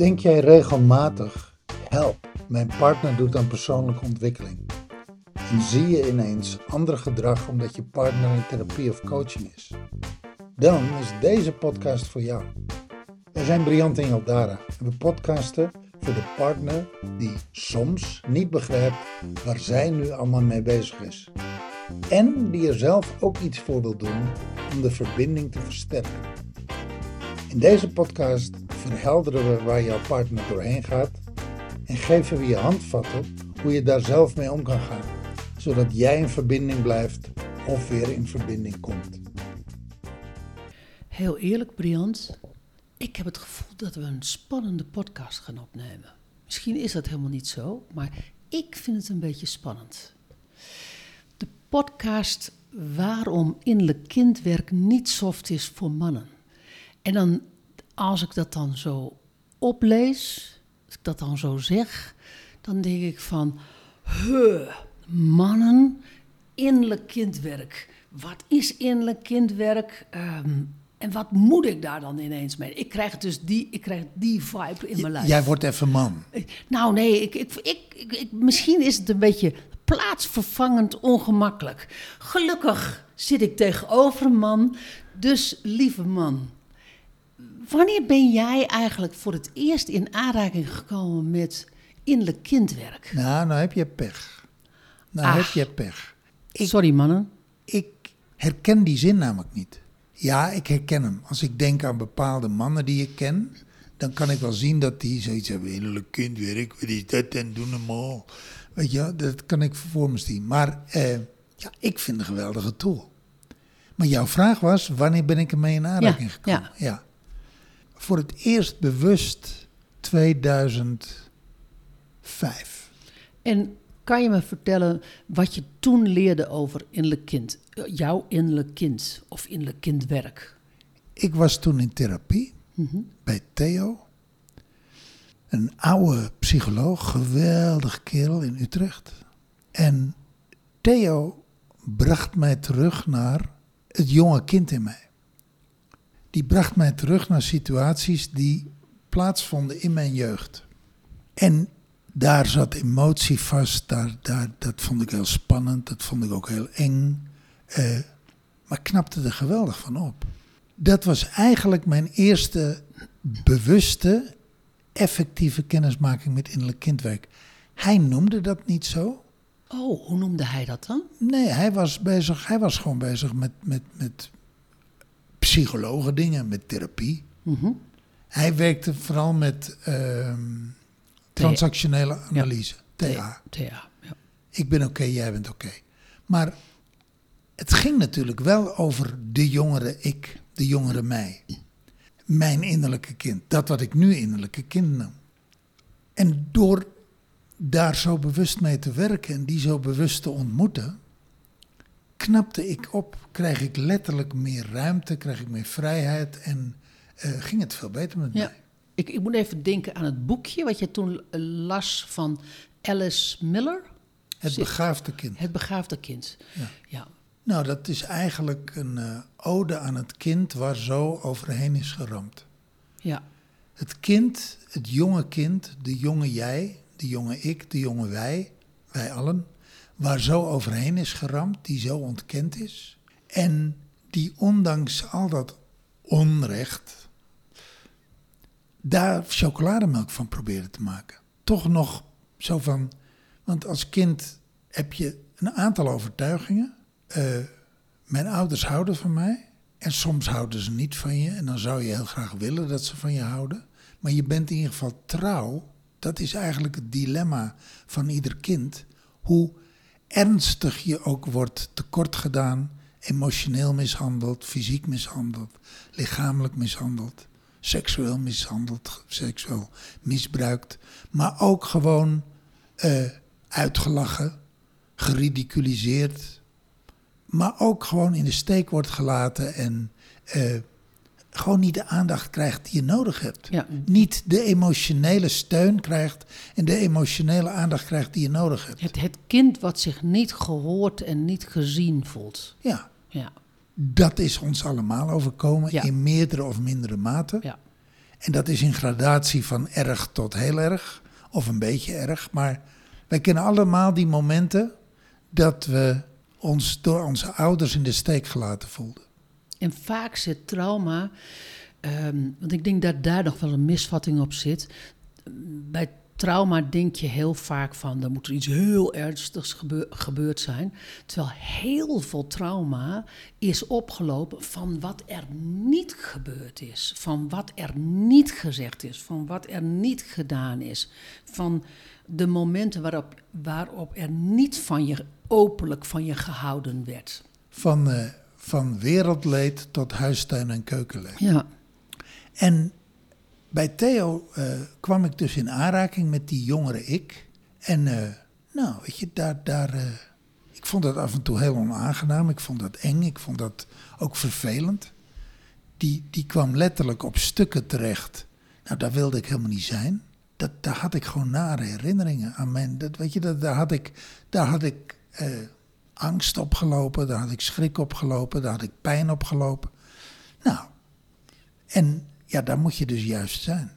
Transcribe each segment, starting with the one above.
Denk jij regelmatig, help, mijn partner doet aan persoonlijke ontwikkeling. En zie je ineens ander gedrag omdat je partner in therapie of coaching is? Dan is deze podcast voor jou. Wij zijn Briant en Jaldara en we podcasten voor de partner die soms niet begrijpt waar zij nu allemaal mee bezig is. En die er zelf ook iets voor wil doen om de verbinding te versterken. In deze podcast verhelderen we waar jouw partner doorheen gaat en geven we je handvatten hoe je daar zelf mee om kan gaan, zodat jij in verbinding blijft of weer in verbinding komt. Heel eerlijk, Briant, ik heb het gevoel dat we een spannende podcast gaan opnemen. Misschien is dat helemaal niet zo, maar ik vind het een beetje spannend. De podcast Waarom innerlijk kindwerk niet soft is voor mannen. En dan, als ik dat dan zo oplees, als ik dat dan zo zeg, dan denk ik van, huh, mannen, innerlijk kindwerk. Wat is innerlijk kindwerk? Ehm, en wat moet ik daar dan ineens mee? Ik krijg dus die, ik krijg die vibe in mijn lijf. Jij wordt even man. Nou nee, ik, ik, ik, ik, misschien is het een beetje plaatsvervangend ongemakkelijk. Gelukkig zit ik tegenover een man, dus lieve man. Wanneer ben jij eigenlijk voor het eerst in aanraking gekomen met innerlijk kindwerk? Nou, nou heb je pech. Nou Ach. heb je pech. Ik, Sorry mannen. ik herken die zin namelijk niet. Ja, ik herken hem. Als ik denk aan bepaalde mannen die ik ken, dan kan ik wel zien dat die zoiets hebben. Innerlijk kindwerk, wat is dat en doen hem al. Weet je, dat kan ik voor me zien. Maar eh, ja, ik vind het een geweldige tool. Maar jouw vraag was, wanneer ben ik ermee in aanraking Ja, gekomen? ja. Voor het eerst bewust 2005. En kan je me vertellen wat je toen leerde over innerlijk kind? Jouw innerlijk kind of innerlijk kindwerk? Ik was toen in therapie bij Theo. Een oude psycholoog, geweldig kerel in Utrecht. En Theo bracht mij terug naar het jonge kind in mij. Die bracht mij terug naar situaties die plaatsvonden in mijn jeugd. En daar zat emotie vast, daar, daar, dat vond ik heel spannend, dat vond ik ook heel eng. Eh, maar knapte er geweldig van op. Dat was eigenlijk mijn eerste bewuste, effectieve kennismaking met innerlijk kindwerk. Hij noemde dat niet zo. Oh, hoe noemde hij dat dan? Nee, hij was, bezig, hij was gewoon bezig met, met, met psychologen dingen, met therapie. Mhm. Hij werkte vooral met ehm, transactionele analyse, TA. Thea. Ja. Ik ben oké, jij bent oké. Maar het ging natuurlijk wel over de jongere ik, de jongere mij. Mijn innerlijke kind. Dat wat ik nu innerlijke kind noem. En door daar zo bewust mee te werken en die zo bewust te ontmoeten, knapte ik op, krijg ik letterlijk meer ruimte, krijg ik meer vrijheid en eh, ging het veel beter met Ja. mij. Ik, ik moet even denken aan het boekje wat je toen eh, las van Alice Miller. Het begaafde kind. Het begaafde kind. Ja. ja. Nou, dat is eigenlijk een eh, ode aan het kind waar zo overheen is geramd. Ja. Het kind, het jonge kind, de jonge jij, de jonge ik, de jonge wij, wij allen, waar zo overheen is geramd, die zo ontkend is. En die ondanks al dat onrecht, daar chocolademelk van probeerde te maken. Toch nog zo van, want als kind heb je een aantal overtuigingen. Eh, mijn ouders houden van mij. En soms houden ze niet van je. En dan zou je heel graag willen dat ze van je houden. Maar je bent in ieder geval trouw. Dat is eigenlijk het dilemma van ieder kind. Hoe ernstig je ook wordt tekort gedaan. Emotioneel mishandeld, fysiek mishandeld, lichamelijk mishandeld, seksueel mishandeld, seksueel misbruikt. Maar ook gewoon eh, uitgelachen, geridiculiseerd, maar ook gewoon in de steek wordt gelaten en eh, gewoon niet de aandacht krijgt die je nodig hebt. Ja. Niet de emotionele steun krijgt en de emotionele aandacht krijgt die je nodig hebt. Het, het kind wat zich niet gehoord en niet gezien voelt. Ja, Ja. dat is ons allemaal overkomen Ja. in meerdere of mindere mate. Ja. En dat is in gradatie van erg tot heel erg, of een beetje erg. Maar wij kennen allemaal die momenten dat we ons door onze ouders in de steek gelaten voelden. En vaak zit trauma, ehm, want ik denk dat daar nog wel een misvatting op zit. Bij trauma denk je heel vaak van, er moet er iets heel ernstigs gebeurd zijn. Terwijl heel veel trauma is opgelopen van wat er niet gebeurd is. Van wat er niet gezegd is. Van wat er niet gedaan is. Van de momenten waarop, waarop er niet van je openlijk van je gehouden werd. Van, uh, van wereldleed tot huistuin en keukenleed. Ja. En bij Theo uh, kwam ik dus in aanraking met die jongere ik. En uh, nou, weet je, daar, daar, uh, ik vond dat af en toe heel onaangenaam. Ik vond dat eng, ik vond dat ook vervelend. Die, die kwam letterlijk op stukken terecht. Nou, daar wilde ik helemaal niet zijn. Dat, daar had ik gewoon nare herinneringen aan. Mijn, dat, weet je, dat, daar had ik, daar had ik angst opgelopen, daar had ik schrik opgelopen, daar had ik pijn opgelopen. Nou, en ja, daar moet je dus juist zijn.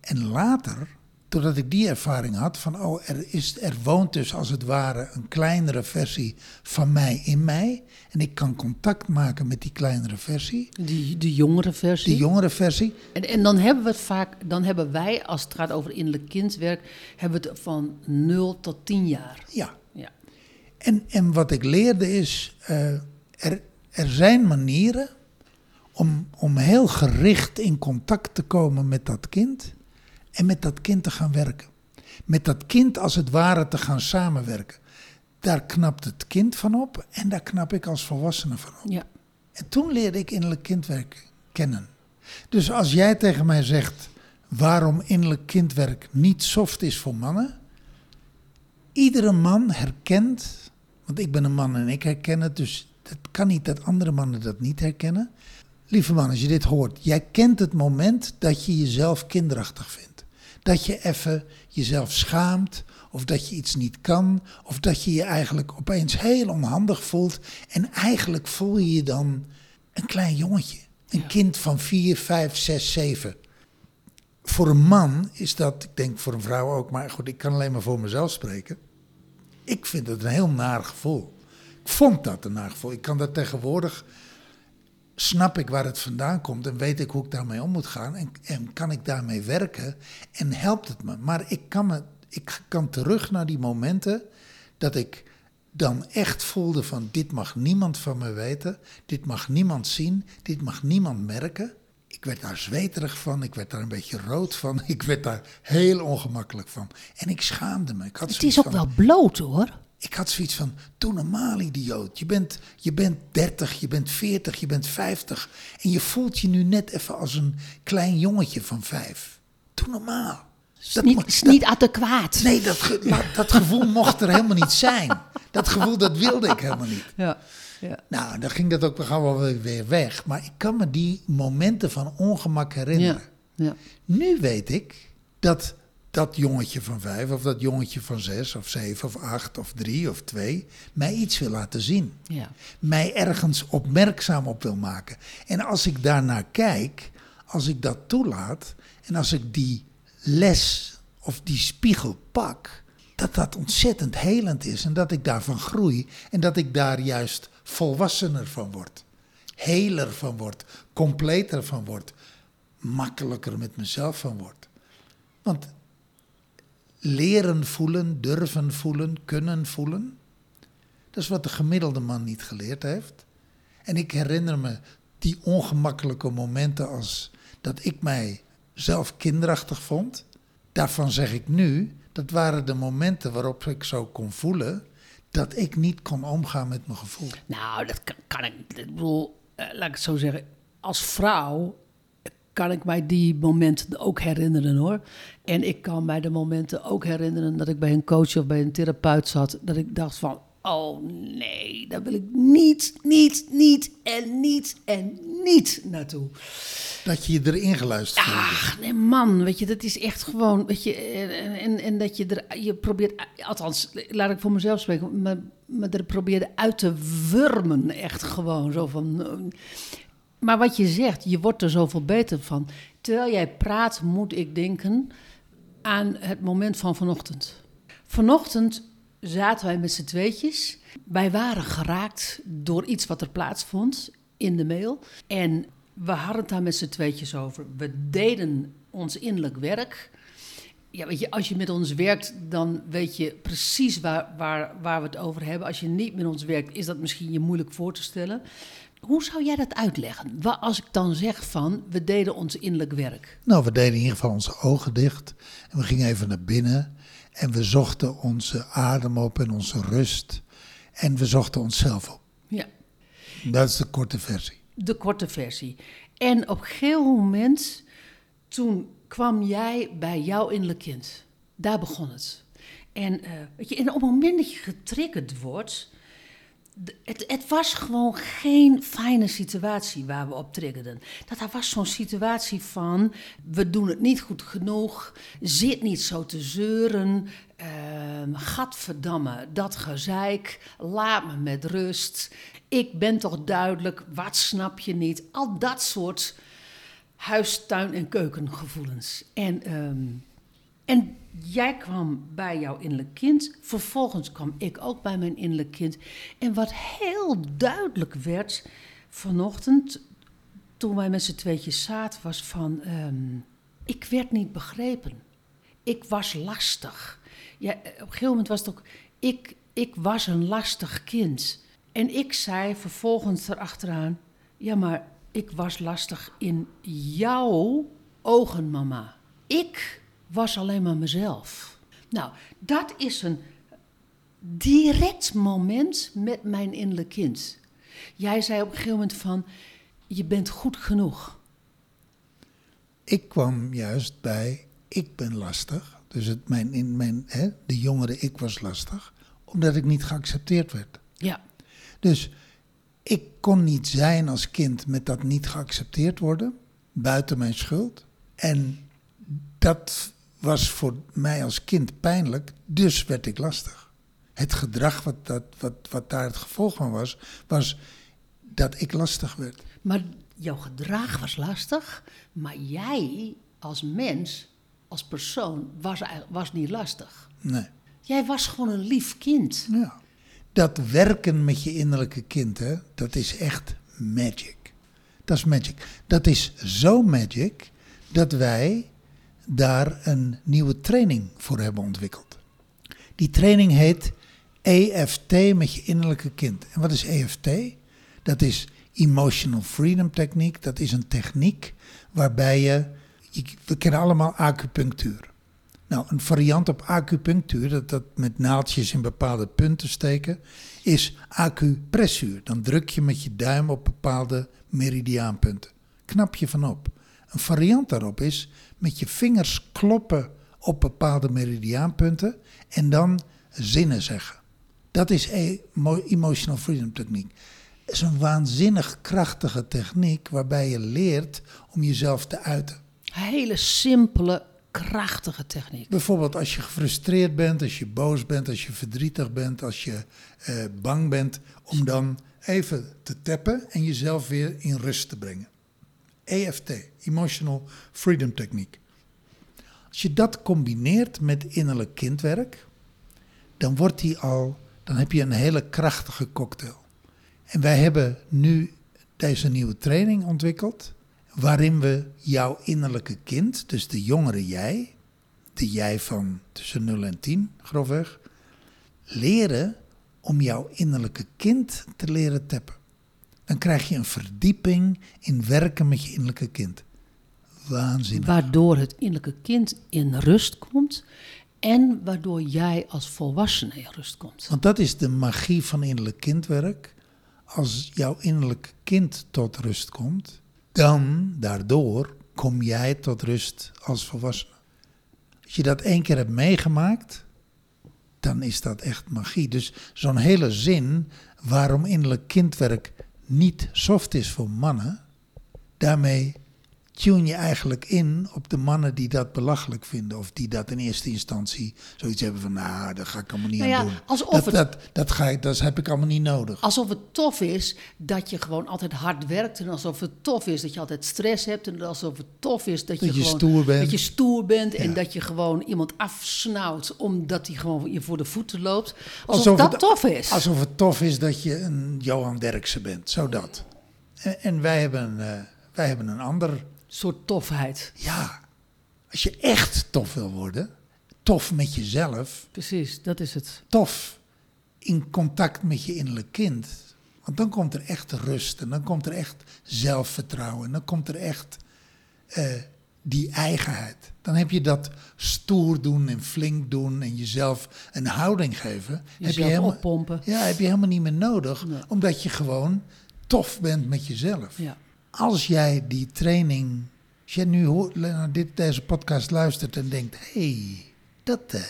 En later, doordat ik die ervaring had van, oh, er, is, er woont dus als het ware een kleinere versie van mij in mij. En ik kan contact maken met die kleinere versie. Die, de jongere versie. De jongere versie. En, en dan hebben we het vaak, dan hebben wij, als het gaat over innerlijk kindwerk, hebben we het van 0 tot 10 jaar. Ja. En, en wat ik leerde is, uh, er, er zijn manieren om, om heel gericht in contact te komen met dat kind en met dat kind te gaan werken. Met dat kind als het ware te gaan samenwerken. Daar knapt het kind van op en daar knap ik als volwassene van op. Ja. En toen leerde ik innerlijk kindwerk kennen. Dus als jij tegen mij zegt waarom innerlijk kindwerk niet soft is voor mannen. Iedere man herkent, want ik ben een man en ik herken het, dus het kan niet dat andere mannen dat niet herkennen. Lieve man, als je dit hoort, jij kent het moment dat je jezelf kinderachtig vindt. Dat je even jezelf schaamt, of dat je iets niet kan, of dat je je eigenlijk opeens heel onhandig voelt. En eigenlijk voel je je dan een klein jongetje. Een kind van 4, 5, 6, 7. Voor een man is dat, ik denk voor een vrouw ook, maar goed, ik kan alleen maar voor mezelf spreken. Ik vind het een heel naar gevoel. Ik vond dat een naar gevoel. Ik kan dat tegenwoordig snap ik waar het vandaan komt en weet ik hoe ik daarmee om moet gaan en, en kan ik daarmee werken en helpt het me. Maar ik kan, me, ik kan terug naar die momenten dat ik dan echt voelde van dit mag niemand van me weten, dit mag niemand zien, dit mag niemand merken. Ik werd daar zweterig van, ik werd daar een beetje rood van, ik werd daar heel ongemakkelijk van. En ik schaamde me. Ik had het is ook wel bloot hoor. Ik had zoiets van, doe normaal idioot. Je bent, je bent 30, je bent 40, je bent 50. En je voelt je nu net even als een klein jongetje van vijf. Doe normaal. Is dat niet, is niet adequaat. Nee, dat, dat gevoel mocht er helemaal niet zijn. Dat gevoel, dat wilde ik helemaal niet. Ja, ja. Nou, dan ging dat ook wel weer weg. Maar ik kan me die momenten van ongemak herinneren. Ja, ja. Nu weet ik dat dat jongetje van vijf of dat jongetje van zes of zeven of acht of drie of twee mij iets wil laten zien. Ja. Mij ergens opmerkzaam op wil maken. En als ik daarnaar kijk, als ik dat toelaat en als ik die les of die spiegel pak, dat dat ontzettend helend is en dat ik daarvan groei en dat ik daar juist volwassener van word. Heler van word, completer van word, makkelijker met mezelf van word. Want leren voelen, durven voelen, kunnen voelen. Dat is wat de gemiddelde man niet geleerd heeft. En ik herinner me die ongemakkelijke momenten als dat ik mij zelf kinderachtig vond. Daarvan zeg ik nu, dat waren de momenten waarop ik zo kon voelen dat ik niet kon omgaan met mijn gevoel. Nou, dat kan, ik. Ik bedoel, eh, laat ik het zo zeggen. Als vrouw kan ik mij die momenten ook herinneren hoor. En ik kan mij de momenten ook herinneren dat ik bij een coach of bij een therapeut zat. Dat ik dacht van, oh nee, daar wil ik niet, niet, niet en niet en niet naartoe. Dat je je erin geluisterd hebt. Ach, nee man, weet je, dat is echt gewoon, weet je, en, en, en dat je er, je probeert, althans, laat ik voor mezelf spreken, maar, maar er probeerde uit te wurmen, echt gewoon, zo van... Maar wat je zegt, je wordt er zoveel beter van. Terwijl jij praat, moet ik denken aan het moment van vanochtend. Vanochtend zaten wij met z'n tweetjes. Wij waren geraakt door iets wat er plaatsvond in de mail. En we hadden het daar met z'n tweetjes over. We deden ons innerlijk werk. Ja, weet je, als je met ons werkt, dan weet je precies waar, waar, waar we het over hebben. Als je niet met ons werkt, is dat misschien je moeilijk voor te stellen. Hoe zou jij dat uitleggen? Als ik dan zeg van, we deden ons innerlijk werk. Nou, we deden in ieder geval onze ogen dicht. En we gingen even naar binnen. En we zochten onze adem op en onze rust. En we zochten onszelf op. Ja, Dat is de korte versie. de korte versie. En op een gegeven moment, toen kwam jij bij jouw innerlijk kind. Daar begon het. En, eh, weet je, en op het moment dat je getriggerd wordt, het, het was gewoon geen fijne situatie waar we op triggerden. Dat, was zo'n situatie van, we doen het niet goed genoeg, zit niet zo te zeuren, ehm gadverdamme, dat gezeik, laat me met rust, ik ben toch duidelijk, wat snap je niet? Al dat soort huis, tuin en keukengevoelens. En, ehm, en jij kwam bij jouw innerlijk kind. Vervolgens kwam ik ook bij mijn innerlijk kind. En wat heel duidelijk werd vanochtend, toen wij met z'n tweetjes zaten, was van... ehm, ik werd niet begrepen. Ik was lastig. Ja, op een gegeven moment was het ook... Ik, ik was een lastig kind. En ik zei vervolgens erachteraan... Ja, maar ik was lastig in jouw ogen, mama. Ik was alleen maar mezelf. Nou, dat is een direct moment met mijn innerlijk kind. Jij zei op een gegeven moment van... Je bent goed genoeg. Ik kwam juist bij, ik ben lastig. Dus het, mijn, in mijn, hè, de jongere ik was lastig, omdat ik niet geaccepteerd werd. Ja, Dus ik kon niet zijn als kind met dat niet geaccepteerd worden, buiten mijn schuld. En dat was voor mij als kind pijnlijk, dus werd ik lastig. Het gedrag wat, dat, wat, wat daar het gevolg van was, was dat ik lastig werd. maar jouw gedrag was lastig. Maar jij als mens, als persoon, was, was niet lastig. Nee. Jij was gewoon een lief kind. Ja. Dat werken met je innerlijke kind, hè, dat is echt magic. Dat is magic. Dat is zo magic dat wij daar een nieuwe training voor hebben ontwikkeld. Die training heet EFT met je innerlijke kind. En wat is EFT? Dat is Emotional Freedom Techniek. Dat is een techniek waarbij je, we kennen allemaal acupunctuur. Nou, een variant op acupunctuur, dat, dat met naaldjes in bepaalde punten steken, is acupressuur. Dan druk je met je duim op bepaalde meridiaanpunten. Knap je van op. Een variant daarop is met je vingers kloppen op bepaalde meridiaanpunten en dan zinnen zeggen. Dat is emo- emotional freedom techniek. Het is een waanzinnig krachtige techniek waarbij je leert om jezelf te uiten. Hele simpele, krachtige techniek. Bijvoorbeeld als je gefrustreerd bent, als je boos bent, als je verdrietig bent, als je eh, bang bent, om dan even te tappen en jezelf weer in rust te brengen. EFT, Emotional Freedom Techniek. Als je dat combineert met innerlijk kindwerk, dan wordt die al, dan heb je een hele krachtige cocktail. En wij hebben nu deze nieuwe training ontwikkeld, waarin we jouw innerlijke kind, dus de jongere jij, de jij van tussen 0 en 10, grofweg, leren om jouw innerlijke kind te leren tappen. Dan krijg je een verdieping in werken met je innerlijke kind. Waanzinnig. Waardoor het innerlijke kind in rust komt. En waardoor jij als volwassene in rust komt. Want dat is de magie van innerlijk kindwerk. Als jouw innerlijke kind tot rust komt, dan daardoor kom jij tot rust als volwassene. Als je dat één keer hebt meegemaakt, dan is dat echt magie. Dus zo'n hele zin waarom innerlijk kindwerk niet soft is voor mannen, daarmee tune je eigenlijk in op de mannen die dat belachelijk vinden. Of die dat in eerste instantie zoiets hebben van, nou, dat ga ik allemaal niet Nou aan ja, doen. alsof dat, het- dat, dat, ga ik, dat heb ik allemaal niet nodig. Alsof het tof is dat je gewoon altijd hard werkt. En alsof het tof is dat je altijd stress hebt. En alsof het tof is dat, Dat je gewoon, stoer bent. Dat je stoer bent. En dat je gewoon iemand afsnauwt omdat hij gewoon je voor de voeten loopt. Alsof, dat het, tof is. Alsof het tof is dat je een Johan Derksen bent, zo dat. En, en wij, hebben, eh, wij hebben een ander soort tofheid. Ja, als je echt tof wil worden, tof met jezelf, Precies, dat is het. tof in contact met je innerlijk kind. Want dan komt er echt rust en dan komt er echt zelfvertrouwen en dan komt er echt eh, die eigenheid. Dan heb je dat stoer doen en flink doen en jezelf een houding geven. heb je Jezelf helemaal, oppompen. Ja, heb je helemaal niet meer nodig, Nee. omdat je gewoon tof bent met jezelf. Ja. Als jij die training, als jij nu hoort, naar dit, deze podcast luistert en denkt: hé, hey, dat, eh,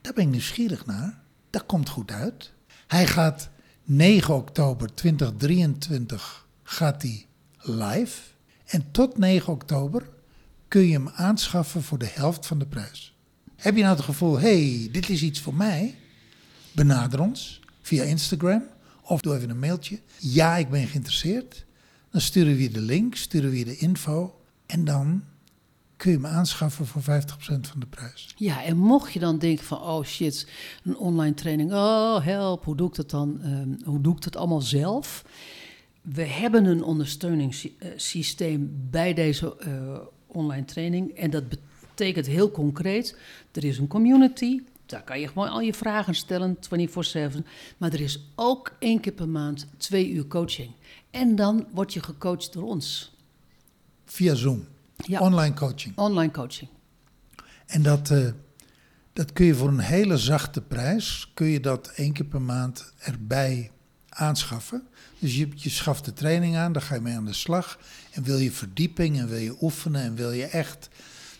daar ben ik nieuwsgierig naar, dat komt goed uit. Hij gaat 9 oktober 2023 gaat hij live. En tot 9 oktober kun je hem aanschaffen voor de helft van de prijs. Heb je nou het gevoel, hey, dit is iets voor mij? Benader ons via Instagram of doe even een mailtje. Ja, ik ben geïnteresseerd. Dan sturen we je de link, sturen we je de info. En dan kun je hem aanschaffen voor 50% van de prijs. Ja, en mocht je dan denken van, oh shit, een online training, oh help, hoe doe ik dat dan? Ehm, hoe doe ik dat allemaal zelf? We hebben een ondersteuningssysteem bij deze eh, online training en dat betekent heel concreet, er is een community, daar kan je gewoon al je vragen stellen, 24/7, maar er is ook één keer per maand twee uur coaching. En dan word je gecoacht door ons. Via Zoom. Ja. Online coaching. Online coaching. En dat, eh, dat kun je voor een hele zachte prijs, kun je dat één keer per maand erbij aanschaffen. Dus je, je schaft de training aan, daar ga je mee aan de slag. En wil je verdieping en wil je oefenen en wil je echt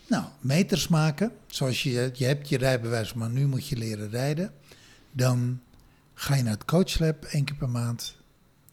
nou, meters maken, zoals je, je hebt je rijbewijs, maar nu moet je leren rijden. Dan ga je naar het coachlab één keer per maand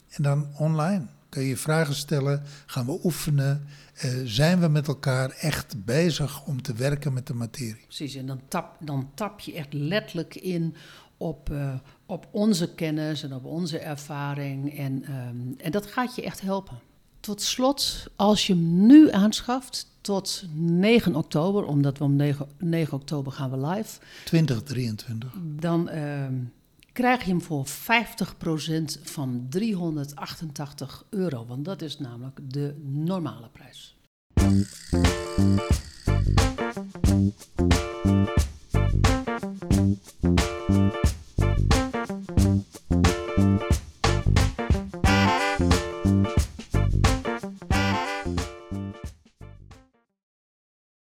en dan online. Kun je vragen stellen, gaan we oefenen, eh, zijn we met elkaar echt bezig om te werken met de materie. Precies, en dan tap, dan tap je echt letterlijk in op, eh, op onze kennis en op onze ervaring. En, ehm, en dat gaat je echt helpen. Tot slot, als je hem nu aanschaft tot 9 oktober, omdat we om 9, 9 oktober gaan we live, 2023. dan ehm, krijg je hem voor 50% van 388 euro. Want dat is namelijk de normale prijs.